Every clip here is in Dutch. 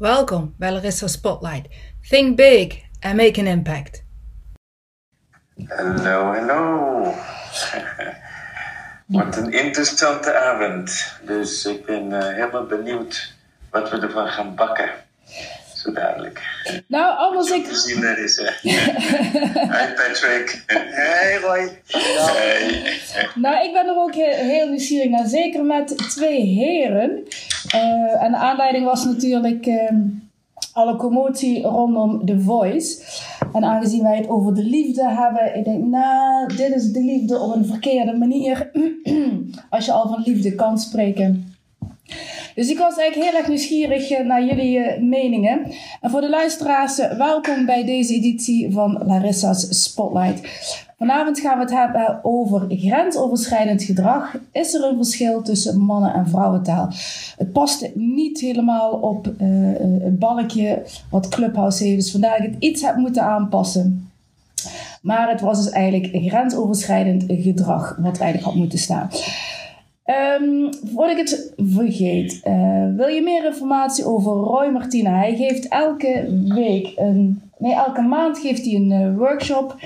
Welkom bij Larissa Spotlight. Think big and make an impact. Hallo, hallo. Wat een interessante avond. Dus ik ben uh, helemaal benieuwd wat we ervan gaan bakken. Zo dadelijk. Nou, anders ik... zien is. Hi Patrick. Hey Roy. Hey. Nou, ik ben er ook heel nieuwsgierig naar. Zeker met twee heren. Uh, en de aanleiding was natuurlijk uh, alle commotie rondom The Voice. En aangezien wij het over de liefde hebben, ik denk, nou, dit is de liefde op een verkeerde manier. Als je al van liefde kan spreken. Dus ik was eigenlijk heel erg nieuwsgierig eh, naar jullie uh, meningen. En voor de luisteraars, welkom bij deze editie van Larissa's Spotlight. Vanavond gaan we het hebben over grensoverschrijdend gedrag. Is er een verschil tussen mannen- en vrouwentaal? Het past niet helemaal op het balkje wat Clubhouse heeft. Dus vandaar dat ik het iets heb moeten aanpassen. Maar het was dus eigenlijk grensoverschrijdend gedrag wat eigenlijk had moeten staan. Um, voordat ik het vergeet, uh, wil je meer informatie over Roy Martina? Hij geeft elke week, een, nee, elke maand geeft hij een uh, workshop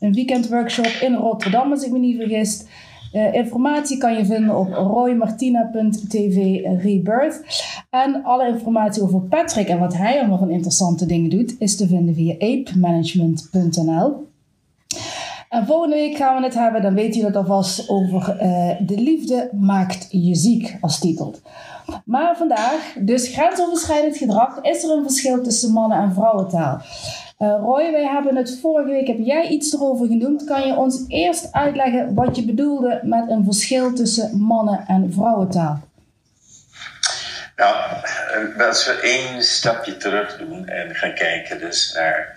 een weekendworkshop in Rotterdam, als ik me niet vergis. Uh, informatie kan je vinden op roymartina.tv Rebirth. En alle informatie over Patrick en wat hij allemaal van interessante dingen doet, is te vinden via apemanagement.nl. En volgende week gaan we het hebben, dan weet je het alvast, over uh, De liefde maakt je ziek als titel. Maar vandaag, dus grensoverschrijdend gedrag, is er een verschil tussen mannen- en vrouwentaal. Uh, Roy, wij hebben het vorige week, heb jij iets erover genoemd. Kan je ons eerst uitleggen wat je bedoelde met een verschil tussen mannen- en vrouwentaal? Nou, eh, als we één stapje terug doen en gaan kijken dus naar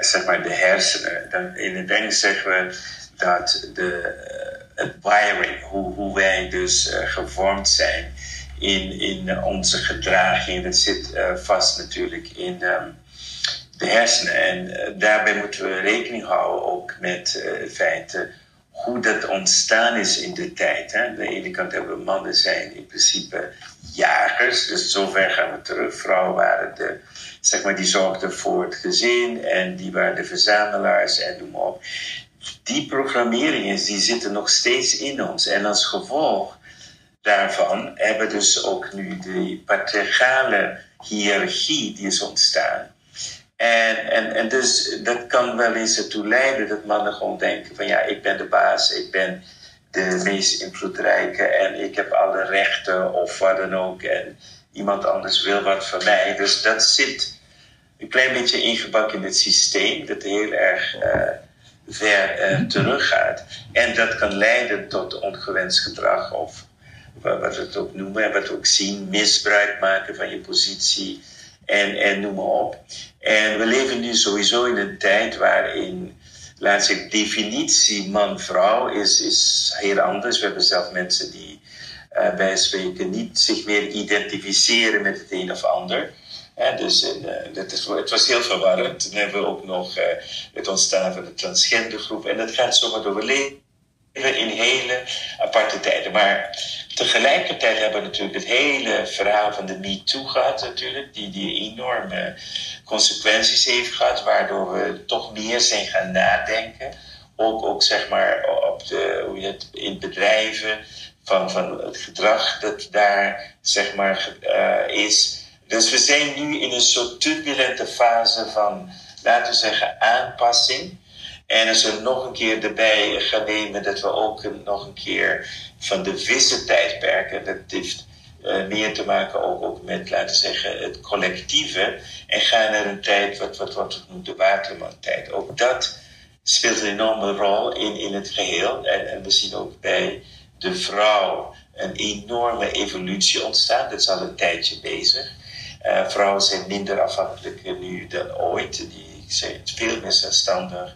zeg maar de hersenen, dan in het Engels zeggen we dat de, het wiring, hoe, hoe wij dus gevormd zijn in, in onze gedraging, dat zit vast natuurlijk in. Um, de hersenen. En daarbij moeten we rekening houden ook met uh, het feit hoe dat ontstaan is in de tijd. Hè. Aan de ene kant hebben we mannen zijn in principe jagers, dus zover gaan we terug. Vrouwen waren de, zeg maar, die zorgden voor het gezin en die waren de verzamelaars en noem maar op. Die programmeringen die zitten nog steeds in ons. En als gevolg daarvan hebben dus ook nu de patriarchale hiërarchie die is ontstaan. En, en, en dus dat kan wel eens ertoe leiden dat mannen gewoon denken van ja, ik ben de baas, ik ben de meest invloedrijke en ik heb alle rechten of wat dan ook en iemand anders wil wat van mij. Dus dat zit een klein beetje ingebakken in het systeem dat heel erg uh, ver uh, teruggaat. En dat kan leiden tot ongewenst gedrag of wat we het ook noemen en wat we ook zien, misbruik maken van je positie en, en noem maar op. En we leven nu sowieso in een tijd waarin, laat ik definitie man-vrouw is, is heel anders. We hebben zelf mensen die uh, bij spreken niet zich meer identificeren met het een of ander. Dus dat is, het was heel verwarrend. Toen hebben we ook nog uh, het ontstaan van de transgendergroep. En dat gaat zomaar door. Leven in hele aparte tijden. Maar tegelijkertijd hebben we natuurlijk het hele verhaal van de MeToo gehad natuurlijk. Die, die enorme consequenties heeft gehad. Waardoor we toch meer zijn gaan nadenken. Ook, ook zeg maar op de, hoe je het, in bedrijven. Van, van het gedrag dat daar zeg maar uh, is. Dus we zijn nu in een soort turbulente fase van, laten we zeggen, aanpassing. En als we nog een keer erbij gaan nemen dat we ook nog een keer van de visse tijdperken, dat heeft uh, meer te maken ook, ook met, laten we zeggen, het collectieve. En gaan naar een tijd wat, wat, wat we noemen de watermantijd. Ook dat speelt een enorme rol in, in het geheel. En, en we zien ook bij de vrouw een enorme evolutie ontstaan. Dat is al een tijdje bezig. Uh, vrouwen zijn minder afhankelijk nu dan ooit. Die zijn veel meer zelfstandig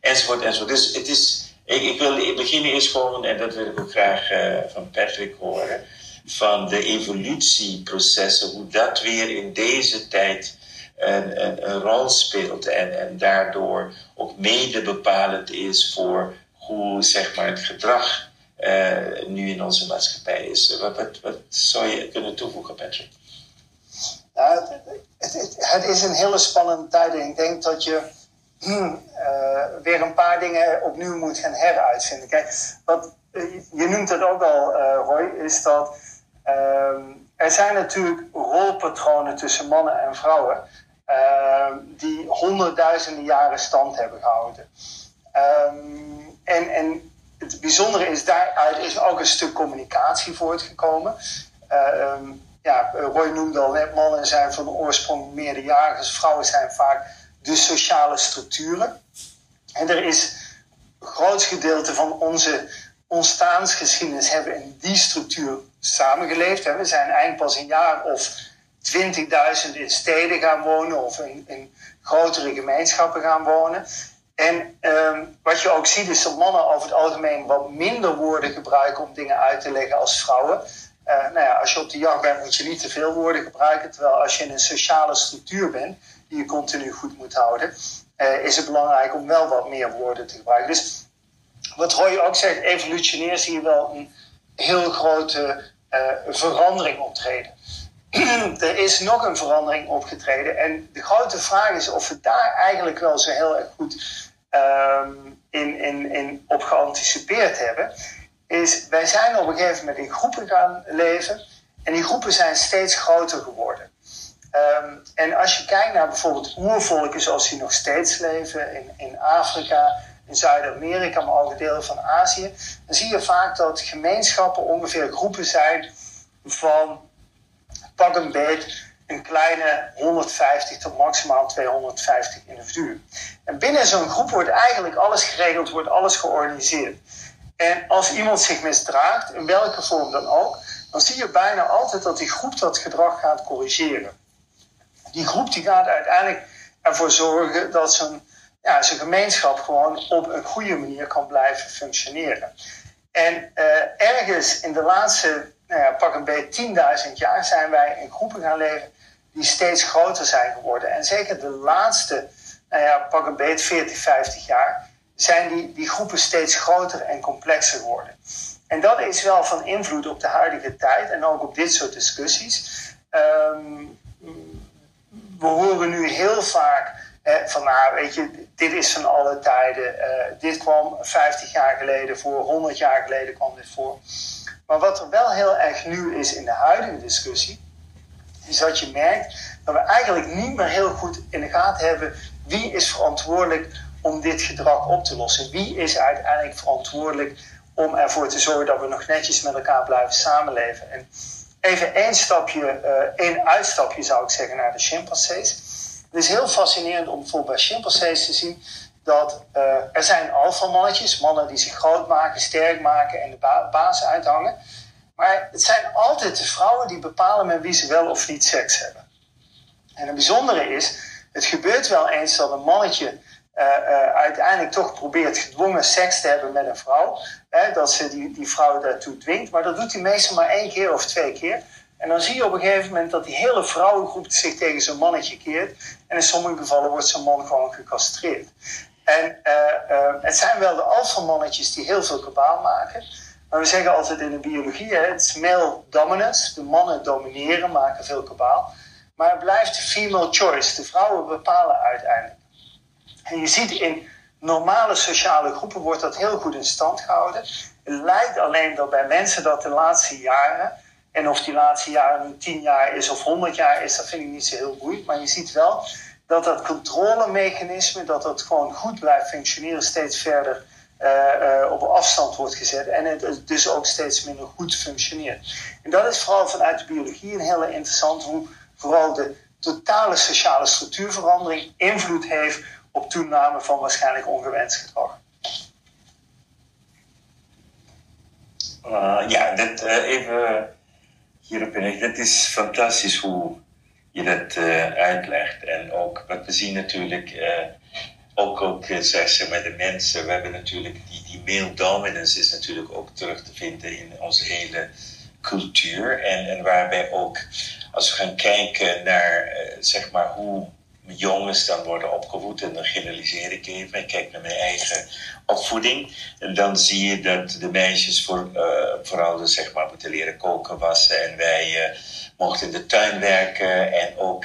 enzovoort, enzovoort. Dus het is, ik, ik wil beginnen eerst gewoon, en dat wil ik ook graag uh, van Patrick horen, van de evolutieprocessen, hoe dat weer in deze tijd een, een, een rol speelt en, en daardoor ook mede bepalend is voor hoe zeg maar, het gedrag uh, nu in onze maatschappij is. Wat, wat, zou je kunnen toevoegen, Patrick? Nou, het is een hele spannende tijd. En ik denk dat je hmm, weer een paar dingen opnieuw moet gaan heruitvinden. Kijk, wat, je noemt het ook al, Roy, is dat ehm, er zijn natuurlijk rolpatronen tussen mannen en vrouwen ehm, die honderdduizenden jaren stand hebben gehouden. Ehm, en, en het bijzondere is, daaruit is ook een stuk communicatie voortgekomen. Uh, ja, Roy noemde al mannen zijn van oorsprong meerderjarig, vrouwen zijn vaak de sociale structuren. En er is een groot gedeelte van onze ontstaansgeschiedenis hebben in die structuur samengeleefd. We zijn eigenlijk pas een jaar of 20.000 in steden gaan wonen of in, in grotere gemeenschappen gaan wonen. En ehm, wat je ook ziet is dat mannen over het algemeen wat minder woorden gebruiken om dingen uit te leggen als vrouwen. Uh, nou ja, als je op de jacht bent moet je niet te veel woorden gebruiken. Terwijl als je in een sociale structuur bent die je continu goed moet houden, uh, is het belangrijk om wel wat meer woorden te gebruiken. Dus wat Roy ook zegt, evolutionair zie je wel een heel grote uh, verandering optreden. er is nog een verandering opgetreden. En de grote vraag is of we daar eigenlijk wel zo heel erg goed um, in, in, in op geanticipeerd hebben. Is wij zijn op een gegeven moment in groepen gaan leven. En die groepen zijn steeds groter geworden. Um, en als je kijkt naar bijvoorbeeld oervolken zoals die nog steeds leven in, in Afrika, in Zuid-Amerika, maar ook delen van Azië, dan zie je vaak dat gemeenschappen ongeveer groepen zijn van pak een beet een kleine 150 tot maximaal 250 individuen. En binnen zo'n groep wordt eigenlijk alles geregeld, wordt alles georganiseerd. En als iemand zich misdraagt, in welke vorm dan ook, dan zie je bijna altijd dat die groep dat gedrag gaat corrigeren. Die groep die gaat uiteindelijk ervoor zorgen dat zo'n ja, zijn gemeenschap gewoon op een goede manier kan blijven functioneren. En uh, ergens in de laatste nou ja, pak een beetje 10.000 jaar zijn wij in groepen gaan leven die steeds groter zijn geworden. En zeker de laatste, nou ja, pak een beetje 40, 50 jaar, zijn die, die groepen steeds groter en complexer geworden. En dat is wel van invloed op de huidige tijd en ook op dit soort discussies. Um, we horen nu heel vaak van nou, weet je, dit is van alle tijden. Uh, dit kwam 50 jaar geleden voor, 100 jaar geleden kwam dit voor. Maar wat er wel heel erg nieuw is in de huidige discussie, is dat je merkt dat we eigenlijk niet meer heel goed in de gaten hebben wie is verantwoordelijk om dit gedrag op te lossen. Wie is uiteindelijk verantwoordelijk om ervoor te zorgen dat we nog netjes met elkaar blijven samenleven. En even één stapje, uh, één uitstapje zou ik zeggen naar de chimpansees. Het is heel fascinerend om bijvoorbeeld bij chimpansees te zien dat uh, er zijn alfamannetjes, mannen die zich groot maken, sterk maken en de ba baas uithangen. Maar het zijn altijd de vrouwen die bepalen met wie ze wel of niet seks hebben. En het bijzondere is, het gebeurt wel eens dat een mannetje uh, uh, uiteindelijk toch probeert gedwongen seks te hebben met een vrouw. Hè, dat ze die, die vrouw daartoe dwingt. Maar dat doet hij meestal maar één keer of twee keer. En dan zie je op een gegeven moment dat die hele vrouwengroep zich tegen zo'n mannetje keert. En in sommige gevallen wordt zo'n man gewoon gecastreerd. En uh, uh, het zijn wel de alfamannetjes die heel veel kabaal maken. Maar we zeggen altijd in de biologie, hè, het is male dominance. De mannen domineren, maken veel kabaal. Maar het blijft female choice. De vrouwen bepalen uiteindelijk. En je ziet in normale sociale groepen wordt dat heel goed in stand gehouden. Het lijkt alleen dat bij mensen dat de laatste jaren, en of die laatste jaren nu 10 jaar is of 100 jaar is, dat vind ik niet zo heel boeiend. Maar je ziet wel dat dat controlemechanisme, dat dat gewoon goed blijft functioneren, steeds verder uh, uh, op afstand wordt gezet. En het dus ook steeds minder goed functioneert. En dat is vooral vanuit de biologie een hele interessant, hoe vooral de totale sociale structuurverandering invloed heeft op toename van waarschijnlijk ongewenst gedrag. Uh, ja, dit, even hierop in. Dit is fantastisch hoe je dat uh, uitlegt. En ook wat we zien natuurlijk, uh, ook, ook zeg met de mensen, we hebben natuurlijk die, die male dominance is natuurlijk ook terug te vinden in onze hele cultuur. En, en waarbij ook, als we gaan kijken naar zeg maar hoe jongens dan worden opgevoed, en dan generaliseer ik even, ik kijk naar mijn eigen opvoeding, en dan zie je dat de meisjes voor, vooral dus, zeg maar moeten leren koken, wassen. En wij mocht in de tuin werken. En ook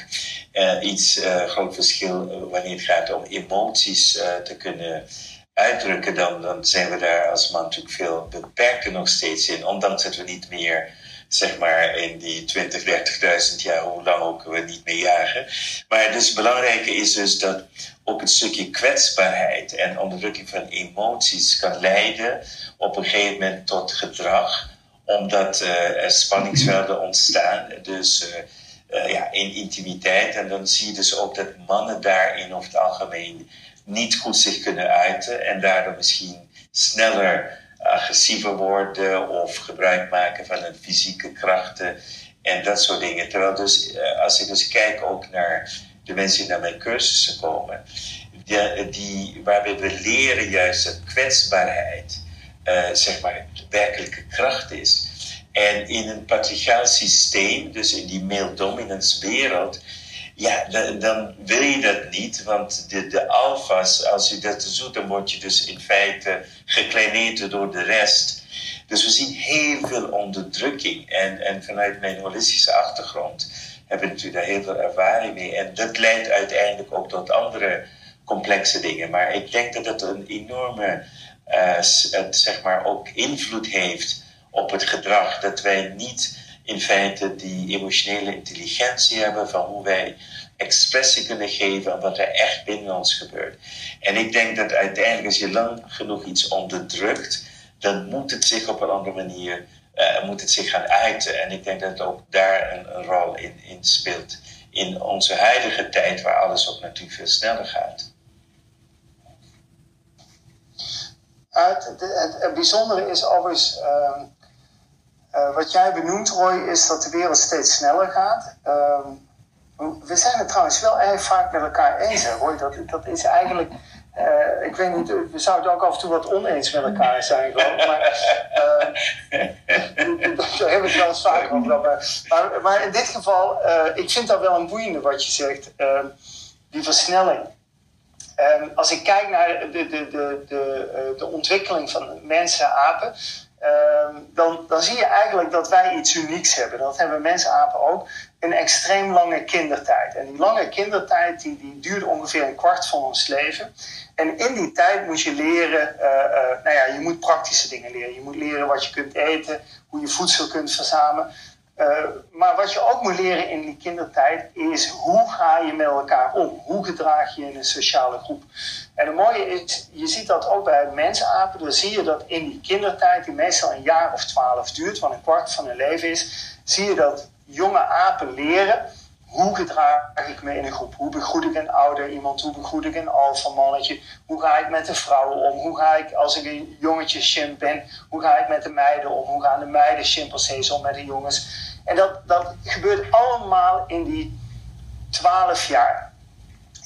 iets groot verschil wanneer het gaat om emoties te kunnen uitdrukken, dan, dan zijn we daar als man natuurlijk veel beperkter nog steeds in. Ondanks dat we niet meer, zeg maar, in die 20, 30.000 jaar, hoe lang ook we niet meer jagen. Maar het belangrijke is dus dat ook het stukje kwetsbaarheid en onderdrukking van emoties kan leiden op een gegeven moment tot gedrag, omdat uh, er spanningsvelden ontstaan. Dus uh, uh, ja, in intimiteit. En dan zie je dus ook dat mannen daarin over het algemeen niet goed zich kunnen uiten en daardoor misschien sneller agressiever worden of gebruik maken van hun fysieke krachten en dat soort dingen. Terwijl dus, eh, als ik dus kijk ook naar de mensen die naar mijn cursussen komen, die, die, waarbij we leren juist dat kwetsbaarheid, uh, zeg maar, de werkelijke kracht is. En in een patriarchaal systeem, dus in die male dominance wereld, ja, dan, wil je dat niet, want de, de alfa's, als je dat doet, dan word je dus in feite gekleineerd door de rest. Dus we zien heel veel onderdrukking. En, en vanuit mijn holistische achtergrond heb ik natuurlijk daar heel veel ervaring mee. En dat leidt uiteindelijk ook tot andere complexe dingen. Maar ik denk dat het een enorme, het, zeg maar, ook invloed heeft op het gedrag. Dat wij niet in feite die emotionele intelligentie hebben van hoe wij expressie kunnen geven aan wat er echt binnen ons gebeurt. En ik denk dat uiteindelijk als je lang genoeg iets onderdrukt, dan moet het zich op een andere manier uh, moet het zich gaan uiten. En ik denk dat ook daar een, rol in, in speelt. In onze huidige tijd, waar alles ook natuurlijk veel sneller gaat. Het, bijzondere is overigens. Uh, uh, wat jij benoemt, Roy, is dat de wereld steeds sneller gaat. Uh, we zijn het trouwens wel erg vaak met elkaar eens, Roy. Dat, dat is eigenlijk. Uh, ik weet niet, we zouden ook af en toe wat oneens met elkaar zijn, geloof. Maar daar hebben we wel eens vaak over. Maar, maar, in dit geval, ik vind dat wel een boeiende wat je zegt. Ehm, die versnelling. Um, als ik kijk naar de, de, de, de, de ontwikkeling van mensen, apen, Ehm, dan, dan zie je eigenlijk dat wij iets unieks hebben. Dat hebben mensapen ook. Een extreem lange kindertijd. En die lange kindertijd die, die duurt ongeveer een kwart van ons leven. En in die tijd moet je leren, uh, nou ja, je moet praktische dingen leren. Je moet leren wat je kunt eten, hoe je voedsel kunt verzamelen. Uh, maar wat je ook moet leren in die kindertijd is hoe ga je met elkaar om? Hoe gedraag je in een sociale groep? En het mooie is, je ziet dat ook bij mensapen. Dan zie je dat in die kindertijd, die meestal een jaar of twaalf duurt, wat een kwart van hun leven is, zie je dat jonge apen leren hoe gedraag ik me in een groep? Hoe begroet ik een ouder iemand? Hoe begroet ik een alfa mannetje? Hoe ga ik met de vrouwen om? Hoe ga ik als ik een jongetje chimp ben? Hoe ga ik met de meiden om? Hoe gaan de meiden chimpansees om met de jongens? En dat, dat gebeurt allemaal in die twaalf jaar.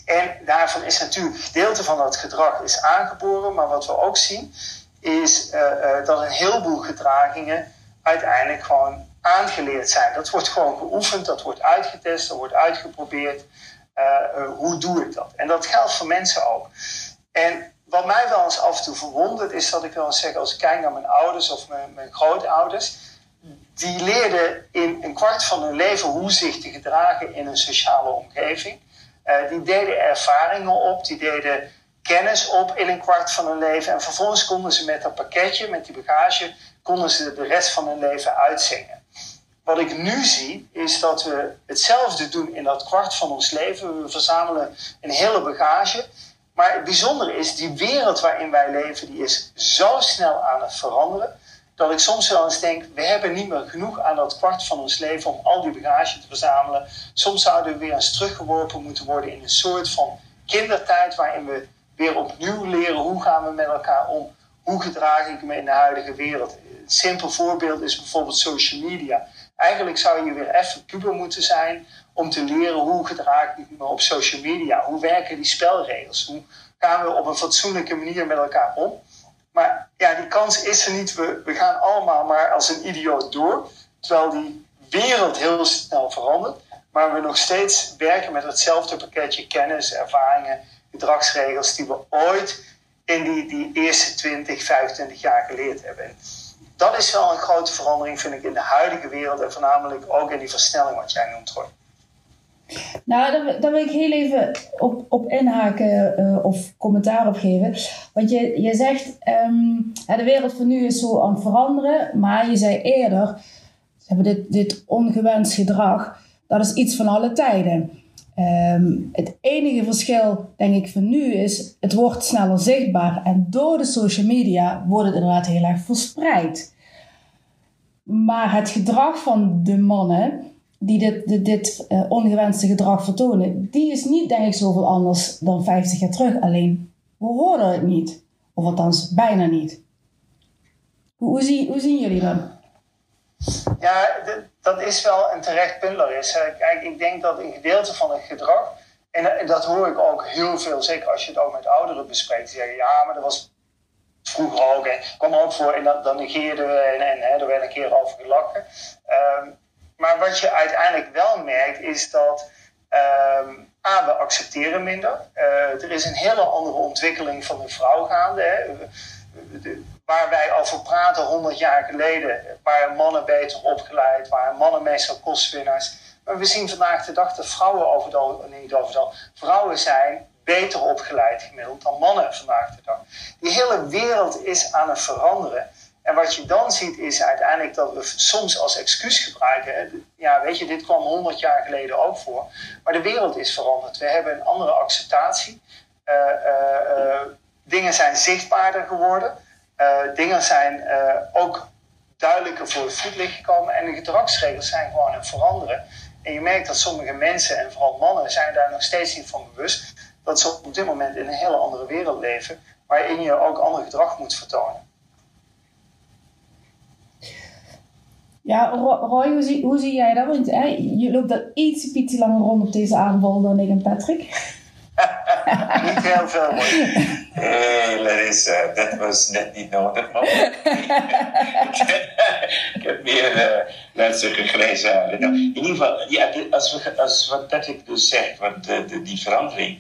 En daarvan is natuurlijk een gedeelte van dat gedrag is aangeboren. Maar wat we ook zien is uh, uh, dat een heleboel gedragingen uiteindelijk gewoon aangeleerd zijn. Dat wordt gewoon geoefend, dat wordt uitgetest, dat wordt uitgeprobeerd. Uh, hoe doe ik dat? En dat geldt voor mensen ook. En wat mij wel eens af en toe verwondert, is dat ik wel eens zeg, als ik kijk naar mijn ouders of mijn, mijn grootouders, die leerden in een kwart van hun leven hoe zich te gedragen in een sociale omgeving. Uh, die deden ervaringen op, die deden kennis op in een kwart van hun leven. En vervolgens konden ze met dat pakketje, met die bagage, konden ze de rest van hun leven uitzingen. Wat ik nu zie, is dat we hetzelfde doen in dat kwart van ons leven. We verzamelen een hele bagage. Maar het bijzondere is, die wereld waarin wij leven, die is zo snel aan het veranderen. Dat ik soms wel eens denk, we hebben niet meer genoeg aan dat kwart van ons leven om al die bagage te verzamelen. Soms zouden we weer eens teruggeworpen moeten worden in een soort van kindertijd waarin we weer opnieuw leren hoe gaan we met elkaar om. Hoe gedraag ik me in de huidige wereld? Een simpel voorbeeld is bijvoorbeeld social media. Eigenlijk zou je weer even puber moeten zijn om te leren hoe gedraag ik me op social media. Hoe werken die spelregels? Hoe gaan we op een fatsoenlijke manier met elkaar om? Maar ja, die kans is er niet. We, we gaan allemaal maar als een idioot door. Terwijl die wereld heel snel verandert. Maar we nog steeds werken met hetzelfde pakketje kennis, ervaringen, gedragsregels die we ooit in die, die eerste 20, 25 jaar geleerd hebben dat is wel een grote verandering, vind ik, in de huidige wereld en voornamelijk ook in die versnelling wat jij noemt, hoor. Nou, daar, wil ik heel even op, op inhaken uh, of commentaar op geven. Want je, je zegt, um, de wereld van nu is zo aan het veranderen. Maar je zei eerder, ze hebben dit, dit ongewenst gedrag, dat is iets van alle tijden. Um, het enige verschil, denk ik, van nu is, het wordt sneller zichtbaar. En door de social media wordt het inderdaad heel erg verspreid. Maar het gedrag van de mannen die dit, dit, uh, ongewenste gedrag vertonen, die is niet, denk ik, zoveel anders dan 50 jaar terug. Alleen, we horen het niet. Of althans, bijna niet. Hoe, hoe, zie, hoe zien jullie dat? Ja, dat is wel een terecht punt, Larissa. Kijk, ik denk dat een gedeelte van het gedrag, en dat hoor ik ook heel veel, zeker als je het ook met ouderen bespreekt, die zeggen, ja, maar dat was vroeger ook, en kwam ook voor, en dan, negeerden we, en, en hè, er werd een keer over gelachen. Um, maar wat je uiteindelijk wel merkt, is dat um, A, we accepteren minder. Uh, er is een hele andere ontwikkeling van de vrouw gaande. Hè. waar wij over praten 100 jaar geleden, waren mannen beter opgeleid, waren mannen meestal kostwinnaars. Maar we zien vandaag de dag dat vrouwen over het al, niet over het al, vrouwen zijn beter opgeleid gemiddeld dan mannen vandaag de dag. Die hele wereld is aan het veranderen. En wat je dan ziet is uiteindelijk dat we soms als excuus gebruiken. Ja, weet je, dit kwam 100 jaar geleden ook voor. Maar de wereld is veranderd. We hebben een andere acceptatie. Uh, uh, uh, dingen zijn zichtbaarder geworden. dingen zijn ook duidelijker voor het voetlicht gekomen. En de gedragsregels zijn gewoon aan veranderen. En je merkt dat sommige mensen, en vooral mannen, zijn daar nog steeds niet van bewust. Dat ze op dit moment in een hele andere wereld leven. Waarin je ook ander gedrag moet vertonen. Ja, Roy, hoe zie, hoe zie jij dat? Want hè, je loopt al iets, iets langer rond op deze aanval dan ik en Patrick. niet heel veel. Hé, Larissa, dat was net niet nodig, man. ik heb meer uh, mensen geglezen. Nou, in ieder geval, ja, als, we, als wat Patrick dus zegt, want de, die verandering.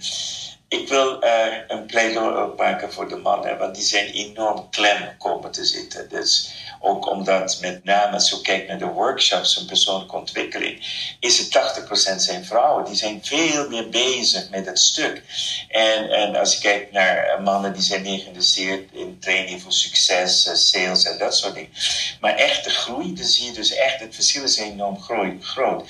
Ik wil uh, een pleidooi ook maken voor de mannen, want die zijn enorm klem komen te zitten. Dus ook omdat met name als je kijkt naar de workshops van persoonlijke ontwikkeling, is het 80% zijn vrouwen. Die zijn veel meer bezig met het stuk. En, en als je kijkt naar mannen die zijn meer geïnteresseerd in training voor succes, eh, sales en dat soort dingen. Maar echte groei, dan zie je dus echt, het verschil is enorm groot.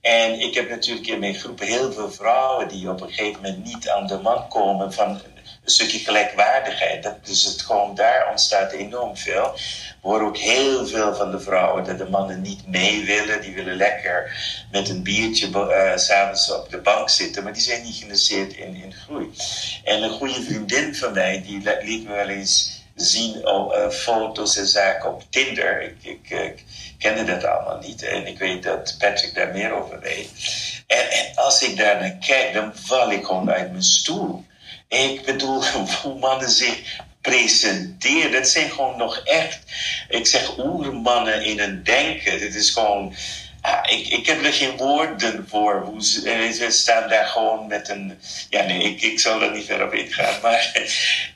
En ik heb natuurlijk in mijn groep heel veel vrouwen die op een gegeven moment niet aan de man komen van een stukje gelijkwaardigheid. Dat, het gewoon daar ontstaat enorm veel. We horen ook heel veel van de vrouwen dat de mannen niet mee willen. Die willen lekker met een biertje uh, s'avonds op de bank zitten, maar die zijn niet geïnteresseerd in, in groei. En een goede vriendin van mij, die liet me wel eens zien op uh, foto's en zaken op Tinder. Ik, ik, ik, kende dat allemaal niet en ik weet dat Patrick daar meer over weet. En, en als ik daar naar kijk, dan val ik gewoon uit mijn stoel. Ik bedoel, hoe mannen zich presenteren. Dat zijn gewoon nog echt, ik zeg oermannen in een denken. Dit is gewoon, ah, ik, ik heb er geen woorden voor. Hoe ze, ze staan daar gewoon met een, ja nee, ik, ik zal er niet verder op ingaan. Maar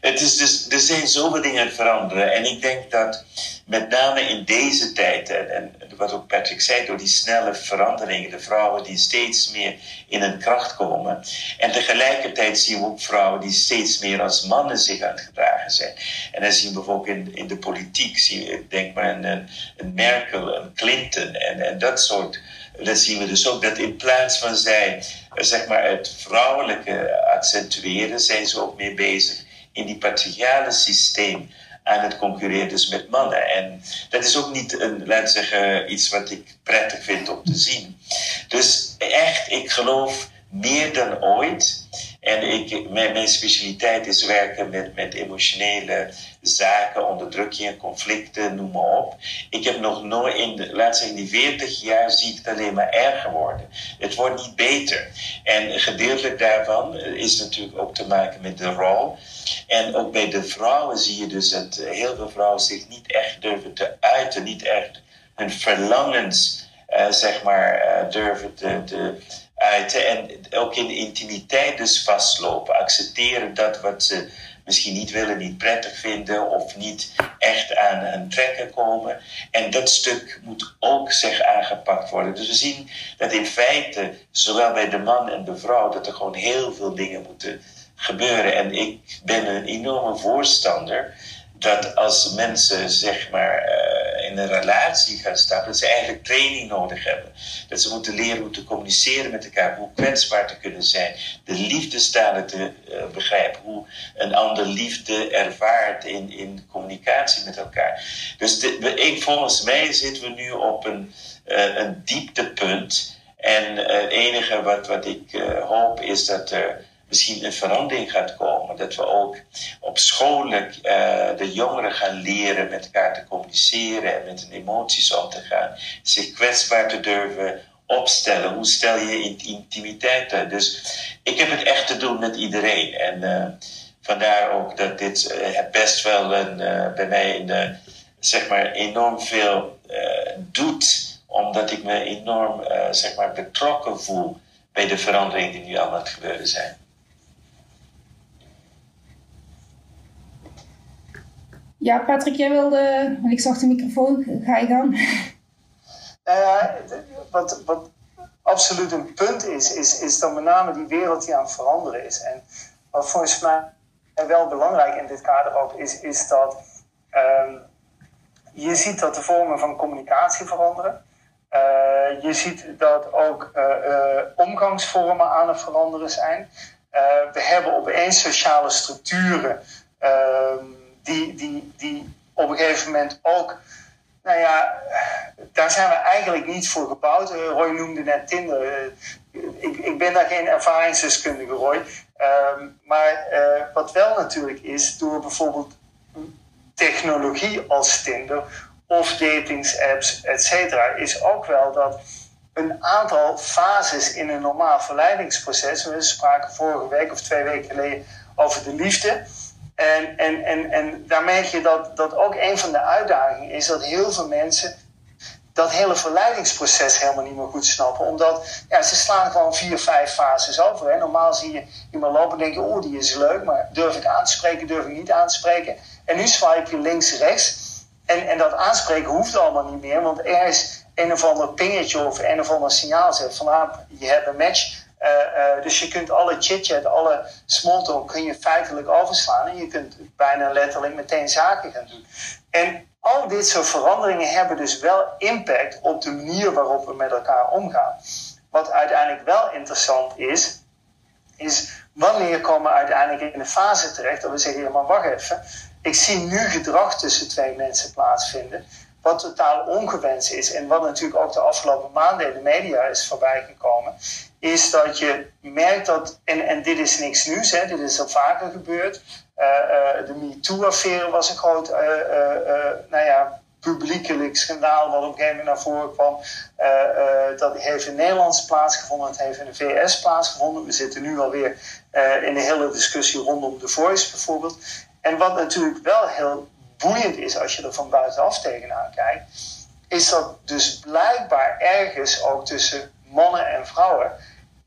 het is dus, er zijn zoveel dingen het veranderen. En ik denk dat met name in deze tijd, en, wat ook Patrick zei, door die snelle veranderingen, de vrouwen die steeds meer in hun kracht komen. En tegelijkertijd zien we ook vrouwen die steeds meer als mannen zich aan het gedragen zijn. En dan zien we bijvoorbeeld in, in de politiek, zie, denk maar aan een, een Merkel, een Clinton en, en dat soort. Dan zien we dus ook dat in plaats van zij zeg maar, het vrouwelijke accentueren, zijn ze ook meer bezig in die patriarchale systeem aan het concurreren dus met mannen. En dat is ook niet een, laten zeggen, iets wat ik prettig vind om te zien. Dus echt, ik geloof meer dan ooit. En ik, mijn, specialiteit is werken met, met emotionele zaken, onderdrukking, conflicten, noem maar op. Ik heb nog nooit, in de, laat zeggen, in die 40 jaar zie ik het alleen maar erger worden. Het wordt niet beter. En gedeeltelijk daarvan is natuurlijk ook te maken met de rol. En ook bij de vrouwen zie je dus dat heel veel vrouwen zich niet echt durven te uiten, niet echt hun verlangens, uh, zeg maar, uh, durven te uiten. En ook in intimiteit dus vastlopen, accepteren dat wat ze misschien niet willen, niet prettig vinden of niet echt aan hun trekken komen. En dat stuk moet ook zeg aangepakt worden. Dus we zien dat in feite, zowel bij de man en de vrouw, dat er gewoon heel veel dingen moeten gebeuren. En ik ben een enorme voorstander dat als mensen zeg maar uh, in een relatie gaan staan, dat ze eigenlijk training nodig hebben. Dat ze moeten leren hoe te communiceren met elkaar, hoe kwetsbaar te kunnen zijn, de liefdestalen te uh, begrijpen, hoe een ander liefde ervaart in, in communicatie met elkaar. Dus ik, volgens mij zitten we nu op een, uh, een dieptepunt. En het enige wat, wat ik hoop is dat er misschien een verandering gaat komen. Dat we ook op scholen uh, de jongeren gaan leren met elkaar te communiceren en met hun emoties om te gaan. Zich kwetsbaar te durven opstellen. Hoe stel je in intimiteit uit? Dus ik heb het echt te doen met iedereen. En uh, vandaar ook dat dit uh, best wel een, bij mij een, zeg maar enorm veel doet. Omdat ik me enorm zeg maar betrokken voel bij de veranderingen die nu aan het gebeuren zijn. Ja, Patrick, jij wilde, ik zag de microfoon, ga je gang. Ja, wat, wat absoluut een punt is, is, is met name die wereld die aan het veranderen is. En wat volgens mij wel belangrijk in dit kader ook is, is dat um, je ziet dat de vormen van communicatie veranderen. Uh, je ziet dat ook uh, omgangsvormen aan het veranderen zijn. we hebben opeens sociale structuren. Ehm, die, die, die op een gegeven moment ook, nou ja, daar zijn we eigenlijk niet voor gebouwd. Uh, Roy noemde net Tinder. Uh, ik, ik ben daar geen ervaringsdeskundige, Roy. Uh, maar uh, wat wel natuurlijk is, door bijvoorbeeld technologie als Tinder of datingsapps, et cetera, is ook wel dat een aantal fases in een normaal verleidingsproces. We spraken vorige week of twee weken geleden over de liefde. En, en, en, en daar merk je dat, dat ook een van de uitdagingen is dat heel veel mensen dat hele verleidingsproces helemaal niet meer goed snappen. Omdat ja, ze slaan gewoon vier, vijf fases over. Normaal zie je iemand lopen en denk je, oh die is leuk, maar durf ik aan te spreken, durf ik niet aan te spreken. En nu swipe je links, rechts. En, en dat aanspreken hoeft allemaal niet meer, want er is een of ander pingetje of een of ander signaal zegt van ah, je hebt een match. Uh, uh, dus je kunt alle chit-chat, alle smalltalk kun je feitelijk overslaan. En je kunt bijna letterlijk meteen zaken gaan doen. En al dit soort veranderingen hebben dus wel impact op de manier waarop we met elkaar omgaan. Wat uiteindelijk wel interessant is, is wanneer komen we uiteindelijk in een fase terecht dat we zeggen, ja maar wacht even. Ik zie nu gedrag tussen twee mensen plaatsvinden wat totaal ongewenst is en wat natuurlijk ook de afgelopen maanden in de media is voorbijgekomen, is dat je merkt dat, en, en dit is niks nieuws, hè, dit is al vaker gebeurd. Uh, uh, de MeToo-affaire was een groot, uh, nou ja, publiekelijk schandaal wat op een gegeven moment naar voren kwam. dat heeft in Nederland plaatsgevonden, het heeft in de VS plaatsgevonden. We zitten nu alweer in de hele discussie rondom The Voice bijvoorbeeld. En wat natuurlijk wel heel boeiend is als je er van buitenaf tegenaan kijkt, is dat dus blijkbaar ergens ook tussen mannen en vrouwen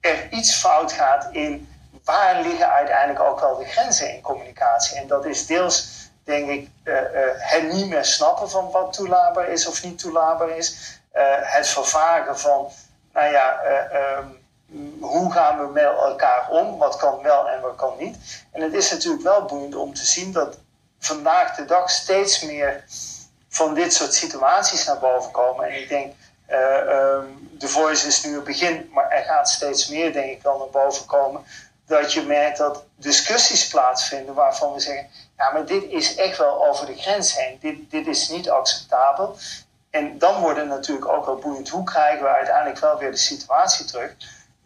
er iets fout gaat in waar liggen uiteindelijk ook wel de grenzen in communicatie. En dat is deels, denk ik, uh, uh, het niet meer snappen van wat toelaatbaar is of niet toelaatbaar is. Uh, het vervagen van, nou ja, um, hoe gaan we met elkaar om? Wat kan wel en wat kan niet? En het is natuurlijk wel boeiend om te zien dat vandaag de dag steeds meer van dit soort situaties naar boven komen. En ik denk, um, The Voice is nu het begin, maar er gaat steeds meer, denk ik, wel naar boven komen. Dat je merkt dat discussies plaatsvinden waarvan we zeggen: ja, maar dit is echt wel over de grens heen. Dit, dit is niet acceptabel. En dan wordt het natuurlijk ook wel boeiend. Hoe krijgen we uiteindelijk wel weer de situatie terug?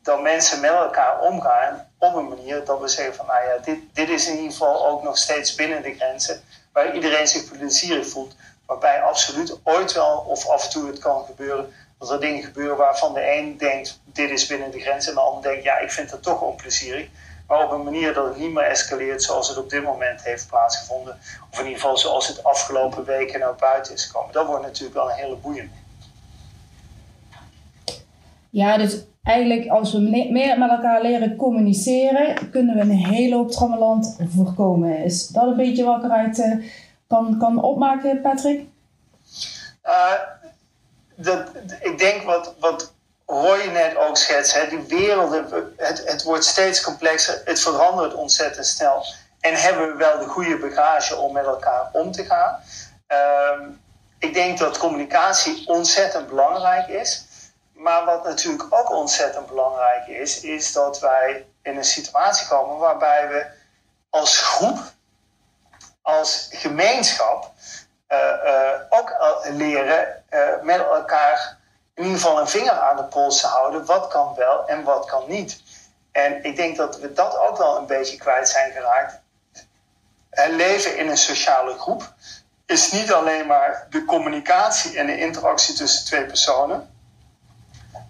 Dat mensen met elkaar omgaan op een manier dat we zeggen van nou ja, dit, dit is in ieder geval ook nog steeds binnen de grenzen waar iedereen zich plezierig voelt. Waarbij absoluut ooit wel of af en toe het kan gebeuren dat er dingen gebeuren waarvan de een denkt dit is binnen de grenzen en de ander denkt ja ik vind het toch onplezierig. Maar op een manier dat het niet meer escaleert zoals het op dit moment heeft plaatsgevonden. Of in ieder geval zoals het afgelopen weken naar buiten is gekomen. Dat wordt natuurlijk wel een hele boeiende. Ja, dus eigenlijk als we meer met elkaar leren communiceren, kunnen we een hele hoop trammeland voorkomen. Is dat een beetje wat ik eruit uh, kan, kan opmaken, Patrick? Uh, dat, ik denk wat, wat Roy net ook schetst, hè, die werelden, het, het wordt steeds complexer, het verandert ontzettend snel. En hebben we wel de goede bagage om met elkaar om te gaan? Uh, ik denk dat communicatie ontzettend belangrijk is. Maar wat natuurlijk ook ontzettend belangrijk is, is dat wij in een situatie komen waarbij we als groep, als gemeenschap, uh, uh, ook leren uh, met elkaar in ieder geval een vinger aan de pols te houden. Wat kan wel en wat kan niet. En ik denk dat we dat ook wel een beetje kwijt zijn geraakt. Leven in een sociale groep is niet alleen maar de communicatie en de interactie tussen twee personen.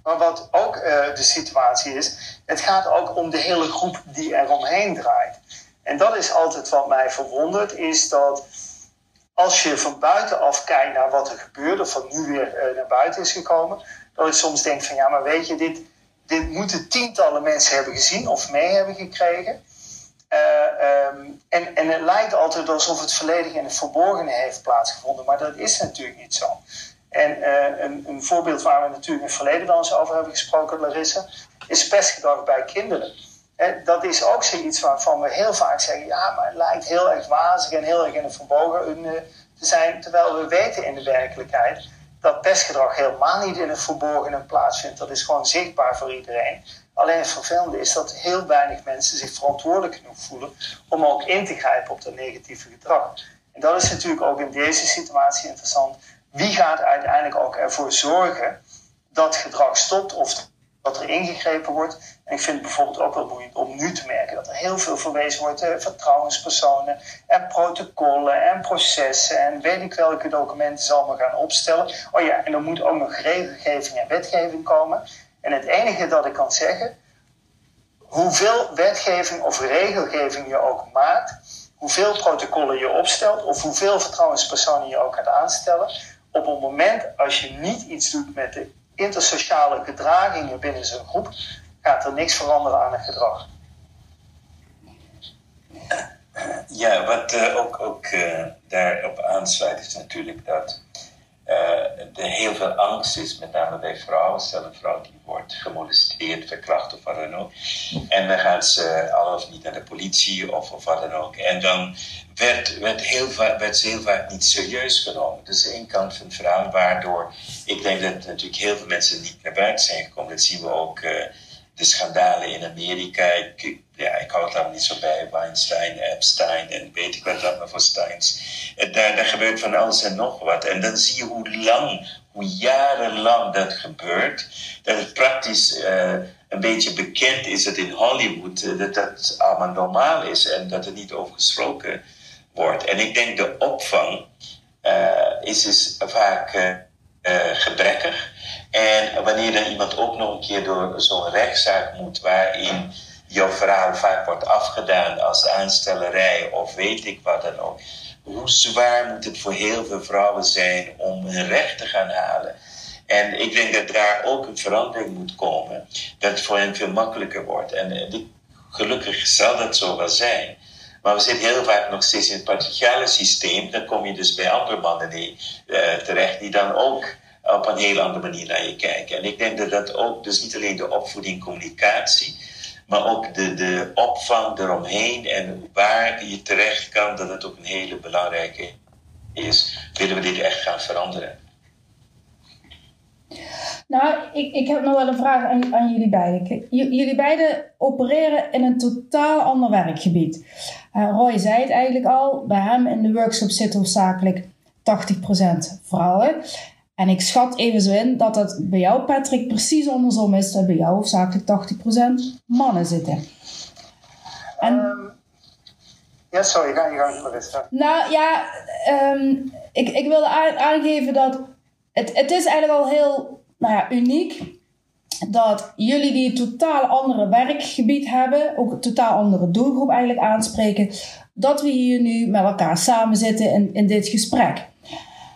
Maar wat ook de situatie is, het gaat ook om de hele groep die eromheen draait. En dat is altijd wat mij verwondert, is dat als je van buitenaf kijkt naar wat er gebeurt, of wat nu weer uh, naar buiten is gekomen, dat ik soms denk van ja, maar weet je, dit, dit moeten tientallen mensen hebben gezien of mee hebben gekregen. Uh, um, en, en het lijkt altijd alsof het volledig in het verborgene heeft plaatsgevonden, maar dat is natuurlijk niet zo. En uh, een, een, voorbeeld waar we natuurlijk in het verleden wel eens over hebben gesproken, Larissa, is pestgedrag bij kinderen. En dat is ook zoiets waarvan we heel vaak zeggen, ja, maar het lijkt heel erg wazig en heel erg in het verborgen uh, te zijn, terwijl we weten in de werkelijkheid dat pestgedrag helemaal niet in het verborgene plaatsvindt. Dat is gewoon zichtbaar voor iedereen. Alleen het vervelende is dat heel weinig mensen zich verantwoordelijk genoeg voelen om ook in te grijpen op dat negatieve gedrag. En dat is natuurlijk ook in deze situatie interessant wie gaat uiteindelijk ook ervoor zorgen dat gedrag stopt of dat er ingegrepen wordt. Ik vind het bijvoorbeeld ook wel boeiend om nu te merken dat er heel veel verwezen wordt naar vertrouwenspersonen en protocollen en processen en weet ik welke documenten ze allemaal gaan opstellen. Oh ja, en er moet ook nog regelgeving en wetgeving komen. En het enige dat ik kan zeggen, hoeveel wetgeving of regelgeving je ook maakt, hoeveel protocollen je opstelt of hoeveel vertrouwenspersonen je ook gaat aanstellen, op het moment als je niet iets doet met de intersociale gedragingen binnen zo'n groep, gaat er niks veranderen aan het gedrag. Ja, wat uh, ook, ook uh, daarop aansluit is natuurlijk dat uh, er heel veel angst is, met name bij vrouwen. Stel een vrouw die wordt gemolesteerd, verkracht of wat dan ook. En dan gaat ze al of niet naar de politie of, of wat dan ook. En dan werd, werd, heel werd ze heel vaak niet serieus genomen. Dus één kant van het verhaal, waardoor ik denk dat natuurlijk heel veel mensen niet naar buiten zijn gekomen. Dat zien we ook de schandalen in Amerika. Ik, ja, ik hou het allemaal niet zo bij. Weinstein, Epstein en weet ik wat allemaal voor Steins. Daar, daar gebeurt van alles en nog wat. En dan zie je hoe lang, hoe jarenlang dat gebeurt. Dat het praktisch uh, een beetje bekend is dat in Hollywood uh, dat dat allemaal normaal is en dat er niet over gesproken wordt. En ik denk de opvang uh, is, is vaak gebrekkig. En wanneer dan iemand ook nog een keer door zo'n rechtszaak moet, waarin jouw verhaal vaak wordt afgedaan als aanstellerij of weet ik wat dan ook. Hoe zwaar moet het voor heel veel vrouwen zijn om hun recht te gaan halen? En ik denk dat daar ook een verandering moet komen, dat het voor hen veel makkelijker wordt. En gelukkig zal dat zo wel zijn. Maar we zitten heel vaak nog steeds in het patriarchale systeem. Dan kom je dus bij andere mannen uh, terecht die dan ook op een heel andere manier naar je kijken. En ik denk dat dat ook, dus niet alleen de opvoeding, communicatie, maar ook de, de opvang eromheen en waar je terecht kan, dat het ook een hele belangrijke is. Willen we dit echt gaan veranderen? Nou, ik, ik heb nog wel een vraag aan, aan jullie beiden. jullie beiden opereren in een totaal ander werkgebied. Uh, Roy zei het eigenlijk al, bij hem in de workshop zit hoofdzakelijk 80% vrouwen. En ik schat even zo in dat het bij jou, Patrick, precies andersom is. Dat bij jou hoofdzakelijk 80% mannen zitten. En, um, ja, sorry, ga je gang maar eens. Nou ja, um, ik, ik wilde aangeven dat het, het is eigenlijk al heel nou ja, uniek dat jullie die een totaal andere werkgebied hebben, ook een totaal andere doelgroep eigenlijk aanspreken, dat we hier nu met elkaar samen zitten in, in dit gesprek.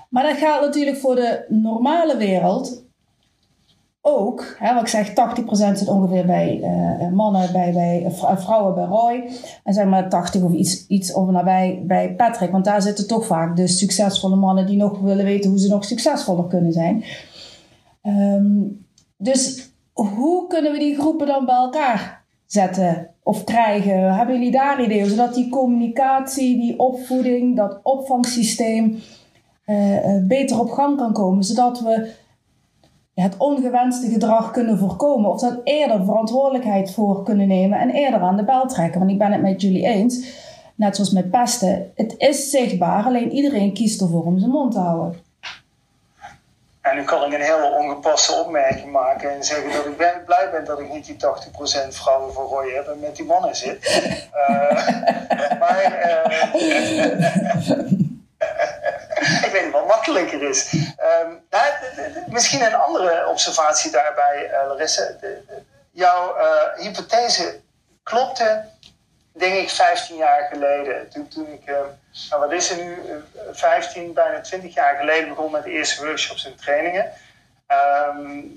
Maar dat geldt natuurlijk voor de normale wereld ook, hè, wat ik zeg, 80% zit ongeveer bij uh, mannen, bij, bij vrouwen bij Roy. En zeg maar 80 of iets, iets over nabij bij Patrick. Want daar zitten toch vaak de succesvolle mannen die nog willen weten hoe ze nog succesvoller kunnen zijn. Um, dus hoe kunnen we die groepen dan bij elkaar zetten of krijgen? Hebben jullie daar ideeën? Zodat die communicatie, die opvoeding, dat opvangsysteem uh, beter op gang kan komen. Zodat we het ongewenste gedrag kunnen voorkomen. Of dat eerder verantwoordelijkheid voor kunnen nemen en eerder aan de bel trekken. Want ik ben het met jullie eens, net zoals met pesten. Het is zichtbaar, alleen iedereen kiest ervoor om zijn mond te houden. En nu kan ik een hele ongepaste opmerking maken en zeggen dat ik blij ben dat ik niet die 80% vrouwen voor Roy heb en met die mannen zit. Uh, maar uh, ik weet niet wat makkelijker is. Um, nou, misschien een andere observatie daarbij, uh, Larissa. jouw hypothese klopte, denk ik, 15 jaar geleden. Toen, toen ik nou, wat is er nu, 15, bijna 20 jaar geleden begon met de eerste workshops en trainingen.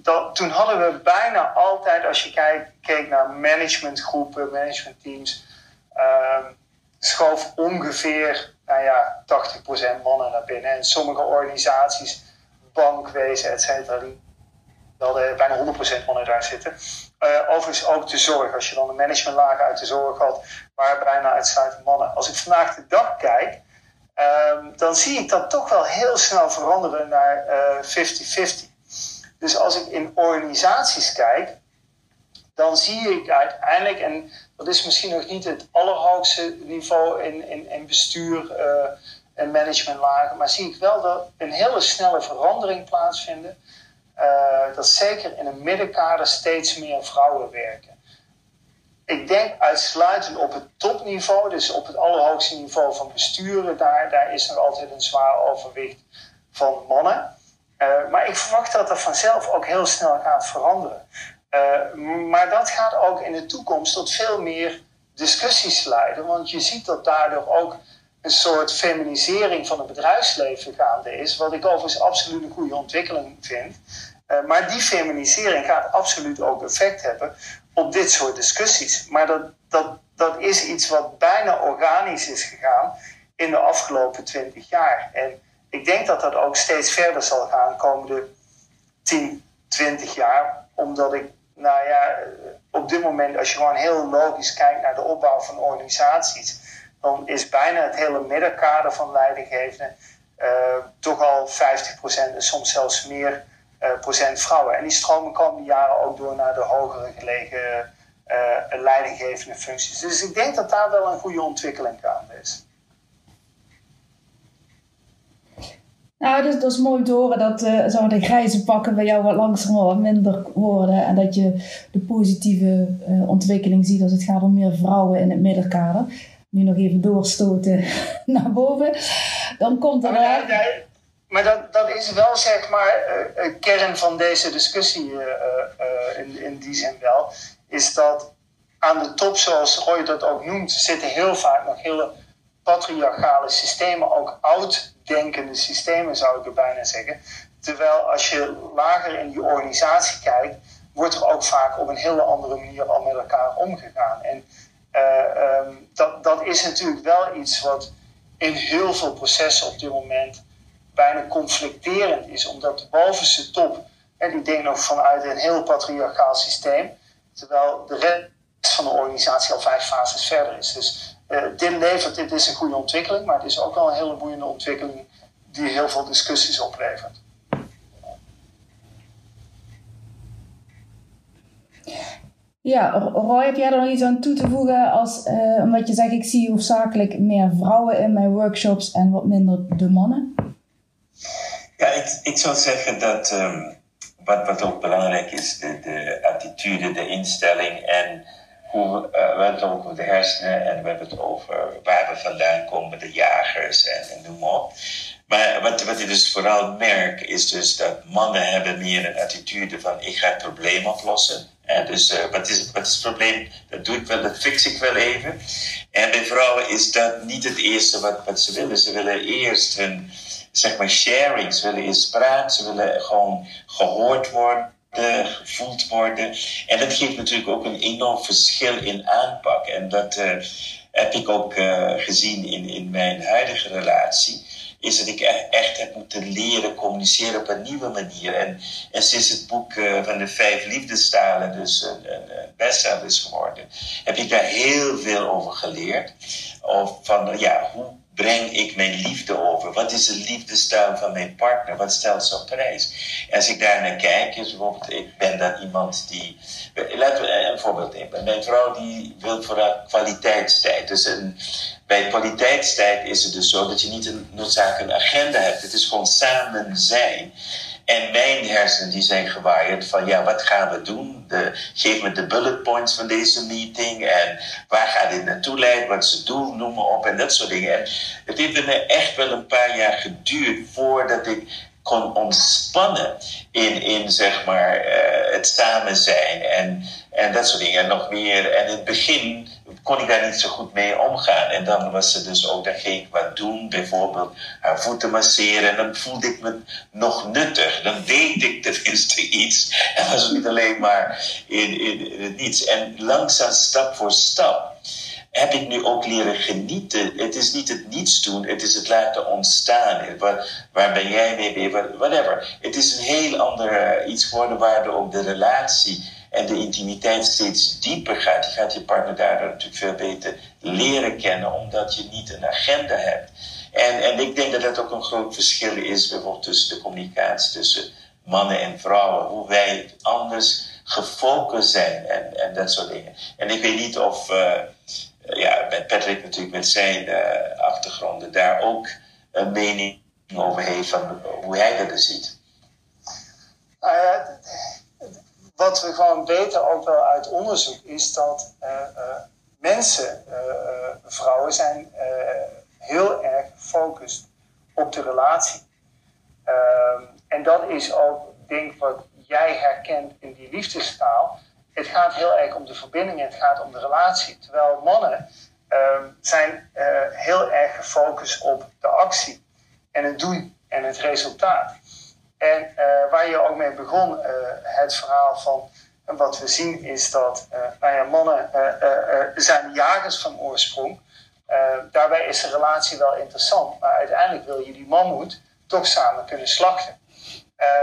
Dat, toen hadden we bijna altijd, als je kijkt, keek naar managementgroepen, managementteams, um, schoof ongeveer nou ja, 80% mannen naar binnen. En sommige organisaties, bankwezen, et cetera, die hadden bijna 100% mannen daar zitten. Uh, overigens ook de zorg. Als je dan de managementlagen uit de zorg had, waren bijna uitsluitend mannen. Als ik vandaag de dag kijk, um, dan zie ik dat toch wel heel snel veranderen naar 50-50. Uh, dus als ik in organisaties kijk, dan zie ik uiteindelijk, en dat is misschien nog niet het allerhoogste niveau in, in, in bestuur uh, en managementlagen, maar zie ik wel dat een hele snelle verandering plaatsvinden uh, dat zeker in een middenkader steeds meer vrouwen werken. Ik denk uitsluitend op het topniveau, dus op het allerhoogste niveau van besturen, daar, daar is er altijd een zwaar overwicht van mannen. Uh, maar ik verwacht dat dat vanzelf ook heel snel gaat veranderen. Uh, maar dat gaat ook in de toekomst tot veel meer discussies leiden, want je ziet dat daardoor ook een soort feminisering van het bedrijfsleven gaande is, wat ik overigens absoluut een goede ontwikkeling vind. Uh, maar die feminisering gaat absoluut ook effect hebben op dit soort discussies. Maar dat, dat, dat is iets wat bijna organisch is gegaan in de afgelopen twintig jaar. En ik denk dat dat ook steeds verder zal gaan komende 10, 20 jaar. Omdat ik, nou ja, op dit moment, als je gewoon heel logisch kijkt naar de opbouw van organisaties, dan is bijna het hele middenkader van leidinggevenden uh, toch al 50% en soms zelfs meer procent vrouwen. En die stromen komende jaren ook door naar de hogere gelegen uh, leidinggevende functies. Dus ik denk dat daar wel een goede ontwikkeling gaande is. Nou, dus, dat is mooi te horen dat uh, de grijze pakken bij jou wat langzamer wat minder worden. En dat je de positieve uh, ontwikkeling ziet als het gaat om meer vrouwen in het middenkader. Nu nog even doorstoten naar boven. Dan komt er... Ja, ja, maar dat, dat is wel zeg maar een kern van deze discussie uh, in, in die zin wel. Is dat aan de top, zoals Roy dat ook noemt, zitten heel vaak nog hele patriarchale systemen, ook oud-denkende systemen zou ik er bijna zeggen. Terwijl als je lager in die organisatie kijkt, wordt er ook vaak op een hele andere manier al met elkaar omgegaan. En um, dat, dat is natuurlijk wel iets wat in heel veel processen op dit moment bijna conflicterend is, omdat de bovenste top, en die denkt nog vanuit een heel patriarchaal systeem, terwijl de rest van de organisatie al vijf fases verder is. Dus uh, dit levert, dit is een goede ontwikkeling, maar het is ook wel een hele boeiende ontwikkeling die heel veel discussies oplevert. Ja, Roy, heb jij er nog iets aan toe te voegen? Als, uh, omdat je zegt, ik zie hoofdzakelijk meer vrouwen in mijn workshops en wat minder de mannen. Ja, ik, ik zou zeggen dat um, wat, wat ook belangrijk is, de, de attitude, de instelling en hoe, we hebben het over de hersenen en we hebben het over waar we vandaan komen, de jagers en, en noem maar op. Maar wat, wat ik dus vooral merk is dus dat mannen hebben meer een attitude van ik ga het probleem oplossen. En dus uh, wat, is, wat is het probleem? Dat doe ik wel, dat fix ik wel even. En bij vrouwen is dat niet het eerste wat, wat ze willen. Ze willen eerst hun zeg maar, sharing. Ze willen eerst praten, ze willen gewoon gehoord worden. gevoeld worden. En dat geeft natuurlijk ook een enorm verschil in aanpak. En dat uh, heb ik ook uh, gezien in, in mijn huidige relatie. Is dat ik echt heb moeten leren communiceren op een nieuwe manier. En, en sinds het boek uh, van de vijf liefdestalen dus een, een, een bestseller is geworden, heb ik daar heel veel over geleerd. Of van ja, hoe breng ik mijn liefde over? Wat is de liefdestaal van mijn partner? Wat stelt ze op prijs? Als ik daar naar kijk, is bijvoorbeeld, ik ben dan iemand die. Laten we een voorbeeld nemen. Mijn vrouw die wil vooral kwaliteitstijd. Dus een, bij kwaliteitstijd is het dus zo dat je niet een noodzakelijke agenda hebt. Het is gewoon samen zijn. En mijn hersenen die zijn gewaaid van ja, wat gaan we doen? Geef me de bullet points van deze meeting en waar gaat dit naartoe leiden? Wat het doel? Noem maar op en dat soort dingen. En het heeft me echt wel een paar jaar geduurd voordat ik kon ontspannen in, in zeg maar, uh, het samen zijn en, en dat soort dingen. En nog meer. En in het begin kon ik daar niet zo goed mee omgaan. En dan was ze dus ook, dan ging ik wat doen, bijvoorbeeld haar voeten masseren. En dan voelde ik me nog nuttig. Dan deed ik tenminste iets. En was niet alleen maar in, in, het niets. En langzaam, stap voor stap, heb ik nu ook leren genieten. Het is niet het niets doen, het is het laten ontstaan. Waar, waar ben jij mee bezig? Whatever. Het is een heel ander iets geworden waardoor ook de relatie en de intimiteit steeds dieper gaat. Je gaat je partner daardoor natuurlijk veel beter leren kennen, omdat je niet een agenda hebt. En, en ik denk dat dat ook een groot verschil is, bijvoorbeeld tussen de communicatie tussen mannen en vrouwen. Hoe wij anders gefocust zijn en, en dat soort dingen. En ik weet niet of, uh, ja, Patrick natuurlijk met zijn uh, achtergronden daar ook een mening over heeft van hoe hij dat ziet. Uh, wat we gewoon weten ook wel uit onderzoek is dat uh, uh, mensen, uh, vrouwen zijn heel erg gefocust op de relatie. Ehm, en dat is ook, denk wat jij herkent in die liefdestaal. Het gaat heel erg om de verbinding, het gaat om de relatie. Terwijl mannen ehm, zijn heel erg gefocust op de actie en het doen en het resultaat. En uh, waar je ook mee begon, uh, het verhaal van wat we zien is dat uh, nou mannen zijn jagers van oorsprong. daarbij is de relatie wel interessant, maar uiteindelijk wil je die mammoet toch samen kunnen slachten.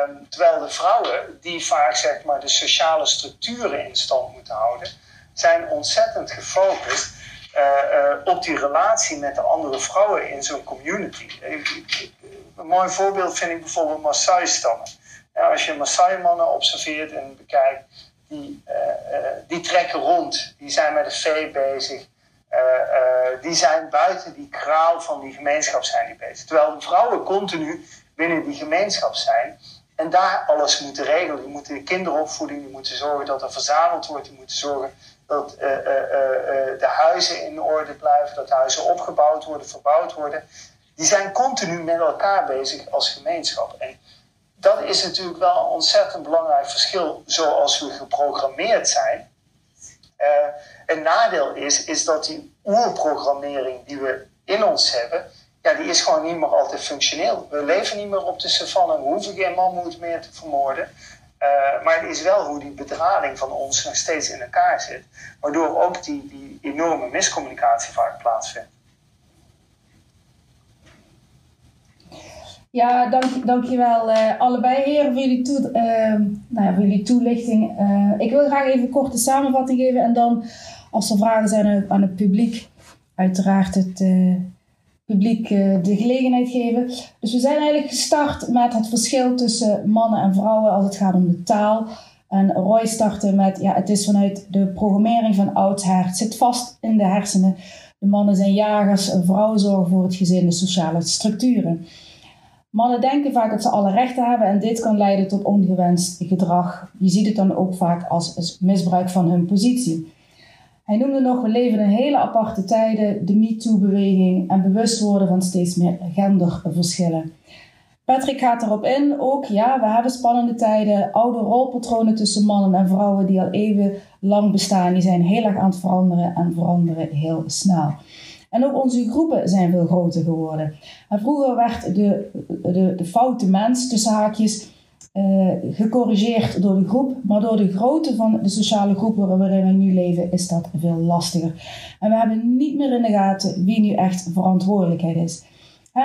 Um, terwijl de vrouwen, die vaak zeg maar, de sociale structuren in stand moeten houden, zijn ontzettend gefocust op die relatie met de andere vrouwen in zo'n community een mooi voorbeeld vind ik bijvoorbeeld Maasai-stammen. als je Maasai-mannen observeert en bekijkt, die, uh, uh, die trekken rond, die zijn met de vee bezig, uh, die zijn buiten die kraal van die gemeenschap zijn die bezig. Terwijl de vrouwen continu binnen die gemeenschap zijn en daar alles moeten regelen. Die moeten de kinderopvoeding, die moeten zorgen dat er verzameld wordt, die moeten zorgen dat de huizen in orde blijven, dat huizen opgebouwd worden, verbouwd worden die zijn continu met elkaar bezig als gemeenschap. En dat is natuurlijk wel een ontzettend belangrijk verschil zoals we geprogrammeerd zijn. Uh, een nadeel is, is dat die oerprogrammering die we in ons hebben, ja, die is gewoon niet meer altijd functioneel. We leven niet meer op de savanne, we hoeven geen mammoet meer te vermoorden. Uh, maar het is wel hoe die bedrading van ons nog steeds in elkaar zit. Waardoor ook die, die enorme miscommunicatie vaak plaatsvindt. Ja, dank, dankjewel uh, allebei heren voor jullie, toe, uh, nou ja, voor jullie toelichting. Uh, ik wil graag even een korte samenvatting geven en dan, als er vragen zijn aan het publiek, uiteraard het eh, publiek de gelegenheid geven. Dus we zijn eigenlijk gestart met het verschil tussen mannen en vrouwen als het gaat om de taal. En Roy startte met, ja, het is vanuit de programmering van oudsher. Het zit vast in de hersenen. De mannen zijn jagers, vrouwen zorgen voor het gezin, de sociale structuren. Mannen denken vaak dat ze alle rechten hebben en dit kan leiden tot ongewenst gedrag. Je ziet het dan ook vaak als misbruik van hun positie. Hij noemde nog, we leven in hele aparte tijden, de MeToo-beweging en bewust worden van steeds meer genderverschillen. Patrick gaat erop in, ook ja, we hebben spannende tijden, oude rolpatronen tussen mannen en vrouwen die al even lang bestaan, die zijn heel erg aan het veranderen en veranderen heel snel. En ook onze groepen zijn veel groter geworden. En vroeger werd de, de, de foute mens, tussen haakjes, uh, gecorrigeerd door de groep, maar door de grootte van de sociale groep waarin we nu leven, is dat veel lastiger. En we hebben niet meer in de gaten wie nu echt verantwoordelijkheid is.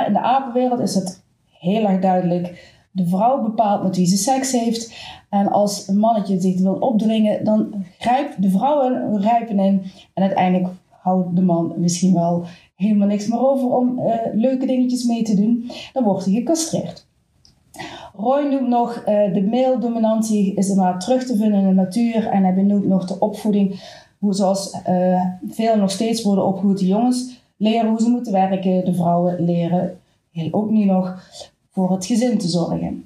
in de apenwereld is het heel erg duidelijk. De vrouw bepaalt met wie ze seks heeft. En als een mannetje zich wil opdringen, dan grijpt de vrouwen in. En uiteindelijk houdt de man misschien wel helemaal niks meer over om uh, leuke dingetjes mee te doen. Dan wordt hij gecastreerd. Roy noemt nog uh, de male-dominantie is inderdaad terug te vinden in de natuur. En hij benoemt nog de opvoeding, hoe zoals uh, veel nog steeds worden opgevoed. De jongens leren hoe ze moeten werken, de vrouwen leren heel ook nu nog voor het gezin te zorgen.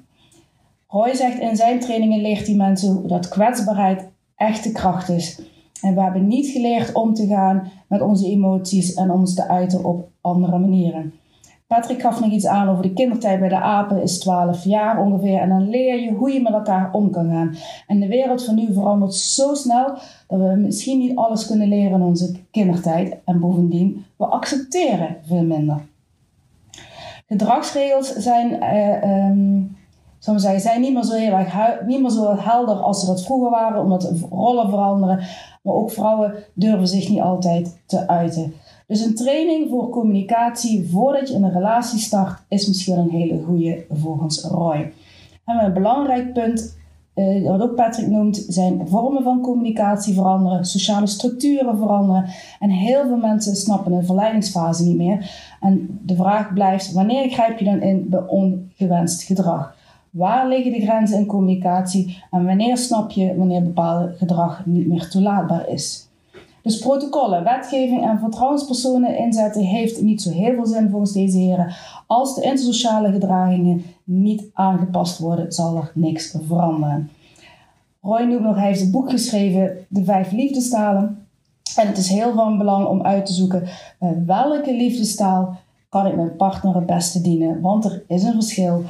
Roy zegt in zijn trainingen leert hij mensen dat kwetsbaarheid echte kracht is. En we hebben niet geleerd om te gaan met onze emoties en ons te uiten op andere manieren. Patrick gaf nog iets aan over de kindertijd bij de apen, is 12 jaar ongeveer. En dan leer je hoe je met elkaar om kan gaan. En de wereld van nu verandert zo snel dat we misschien niet alles kunnen leren in onze kindertijd. En bovendien, we accepteren veel minder. Gedragsregels zijn, uh, um, zeggen, zijn niet meer zo heel niet meer zo helder als ze dat vroeger waren, omdat rollen veranderen. Maar ook vrouwen durven zich niet altijd te uiten. Dus een training voor communicatie voordat je een relatie start is misschien een hele goede volgens Roy. En een belangrijk punt, uh, wat ook Patrick noemt, zijn vormen van communicatie veranderen, sociale structuren veranderen. En heel veel mensen snappen de verleidingsfase niet meer. En de vraag blijft, wanneer grijp je dan in bij ongewenst gedrag? Waar liggen de grenzen in communicatie en wanneer snap je wanneer bepaalde gedrag niet meer toelaatbaar is? Dus protocollen, wetgeving en vertrouwenspersonen inzetten heeft niet zo heel veel zin volgens deze heren. Als de intersociale gedragingen niet aangepast worden, zal er niks veranderen. Roy noemt nog, hij heeft een boek geschreven, De Vijf Liefdestalen. En het is heel van belang om uit te zoeken welke liefdestaal kan ik mijn partner het beste dienen. Want er is een verschil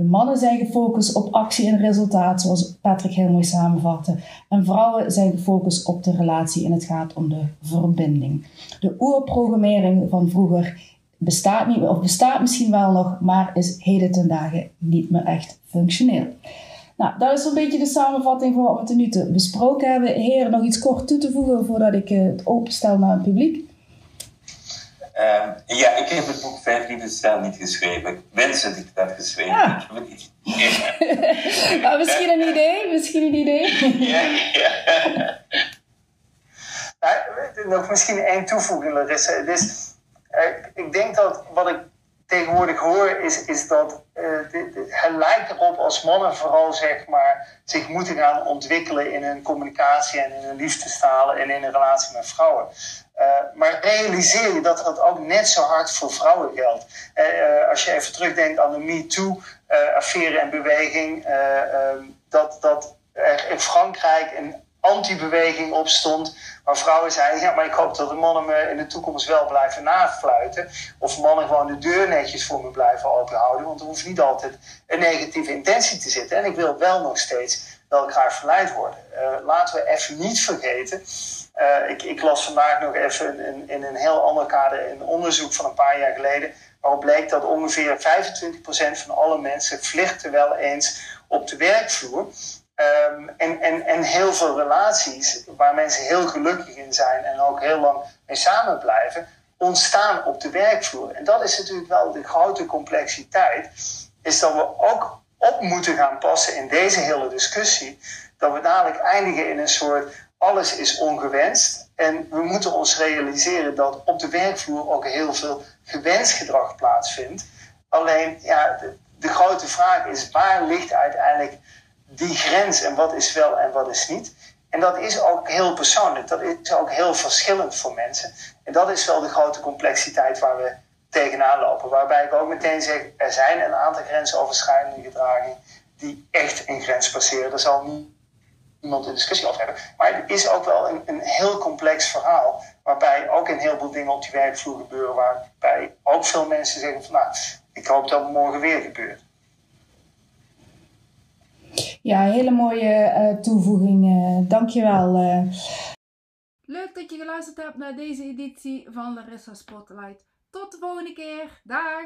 de mannen zijn gefocust op actie en resultaat, zoals Patrick heel mooi samenvatte. En vrouwen zijn gefocust op de relatie en het gaat om de verbinding. De oerprogrammering van vroeger bestaat niet of bestaat misschien wel nog, maar is heden ten dagen niet meer echt functioneel. Nou, dat is een beetje de samenvatting van wat we tot nu besproken hebben. Heren, nog iets kort toe te voegen voordat ik het openstel naar het publiek? Um, ja, ik heb het boek Vijf Liefdesstijl niet geschreven. Ik wens dat ik dat geschreven heb. Ik heb. Ja. misschien een idee, misschien een idee. ja, ja. Nou, nog misschien één toevoeging, Larissa. Dus, uh, ik denk dat wat ik tegenwoordig hoor, is, is dat uh, het lijkt erop als mannen vooral zeg maar, zich moeten gaan ontwikkelen in hun communicatie en in hun liefdestaal en in een relatie met vrouwen. Uh, maar realiseer je dat dat ook net zo hard voor vrouwen geldt. Uh, als je even terugdenkt aan de MeToo-affaire en beweging, ehm, dat, dat er in Frankrijk een anti-beweging opstond. Waar vrouwen zeiden: Ja, maar ik hoop dat de mannen me in de toekomst wel blijven nafluiten. Of mannen gewoon de deur netjes voor me blijven openhouden. Want er hoeft niet altijd een negatieve intentie te zitten. En ik wil wel nog steeds wel graag verleid worden. Laten we even niet vergeten. Uh, ik, ik, las vandaag nog even in, in, een heel ander kader een onderzoek van een paar jaar geleden. Waarop bleek dat ongeveer 25% van alle mensen vliegten wel eens op de werkvloer. Um, en, en, en heel veel relaties waar mensen heel gelukkig in zijn en ook heel lang mee samen blijven, ontstaan op de werkvloer. En dat is natuurlijk wel de grote complexiteit, is dat we ook op moeten gaan passen in deze hele discussie, dat we dadelijk eindigen in een soort alles is ongewenst. En we moeten ons realiseren dat op de werkvloer ook heel veel gewenst gedrag plaatsvindt. Alleen, ja, de, de grote vraag is, waar ligt uiteindelijk die grens en wat is wel en wat is niet. En dat is ook heel persoonlijk, dat is ook heel verschillend voor mensen. En dat is wel de grote complexiteit waar we tegenaan lopen. Waarbij ik ook meteen zeg, er zijn een aantal grensoverschrijdende gedragingen die echt een grens passeren. Daar zal niemand een discussie over hebben. Maar het is ook wel een, een heel complex verhaal. Waarbij ook een heleboel dingen op die werkvloer gebeuren. Waarbij ook veel mensen zeggen van nou, ik hoop dat het morgen weer gebeurt. Ja, hele mooie uh, toevoeging. Uh, dankjewel. Uh. Leuk dat je geluisterd hebt naar deze editie van Larissa Spotlight. Tot de volgende keer. Dag!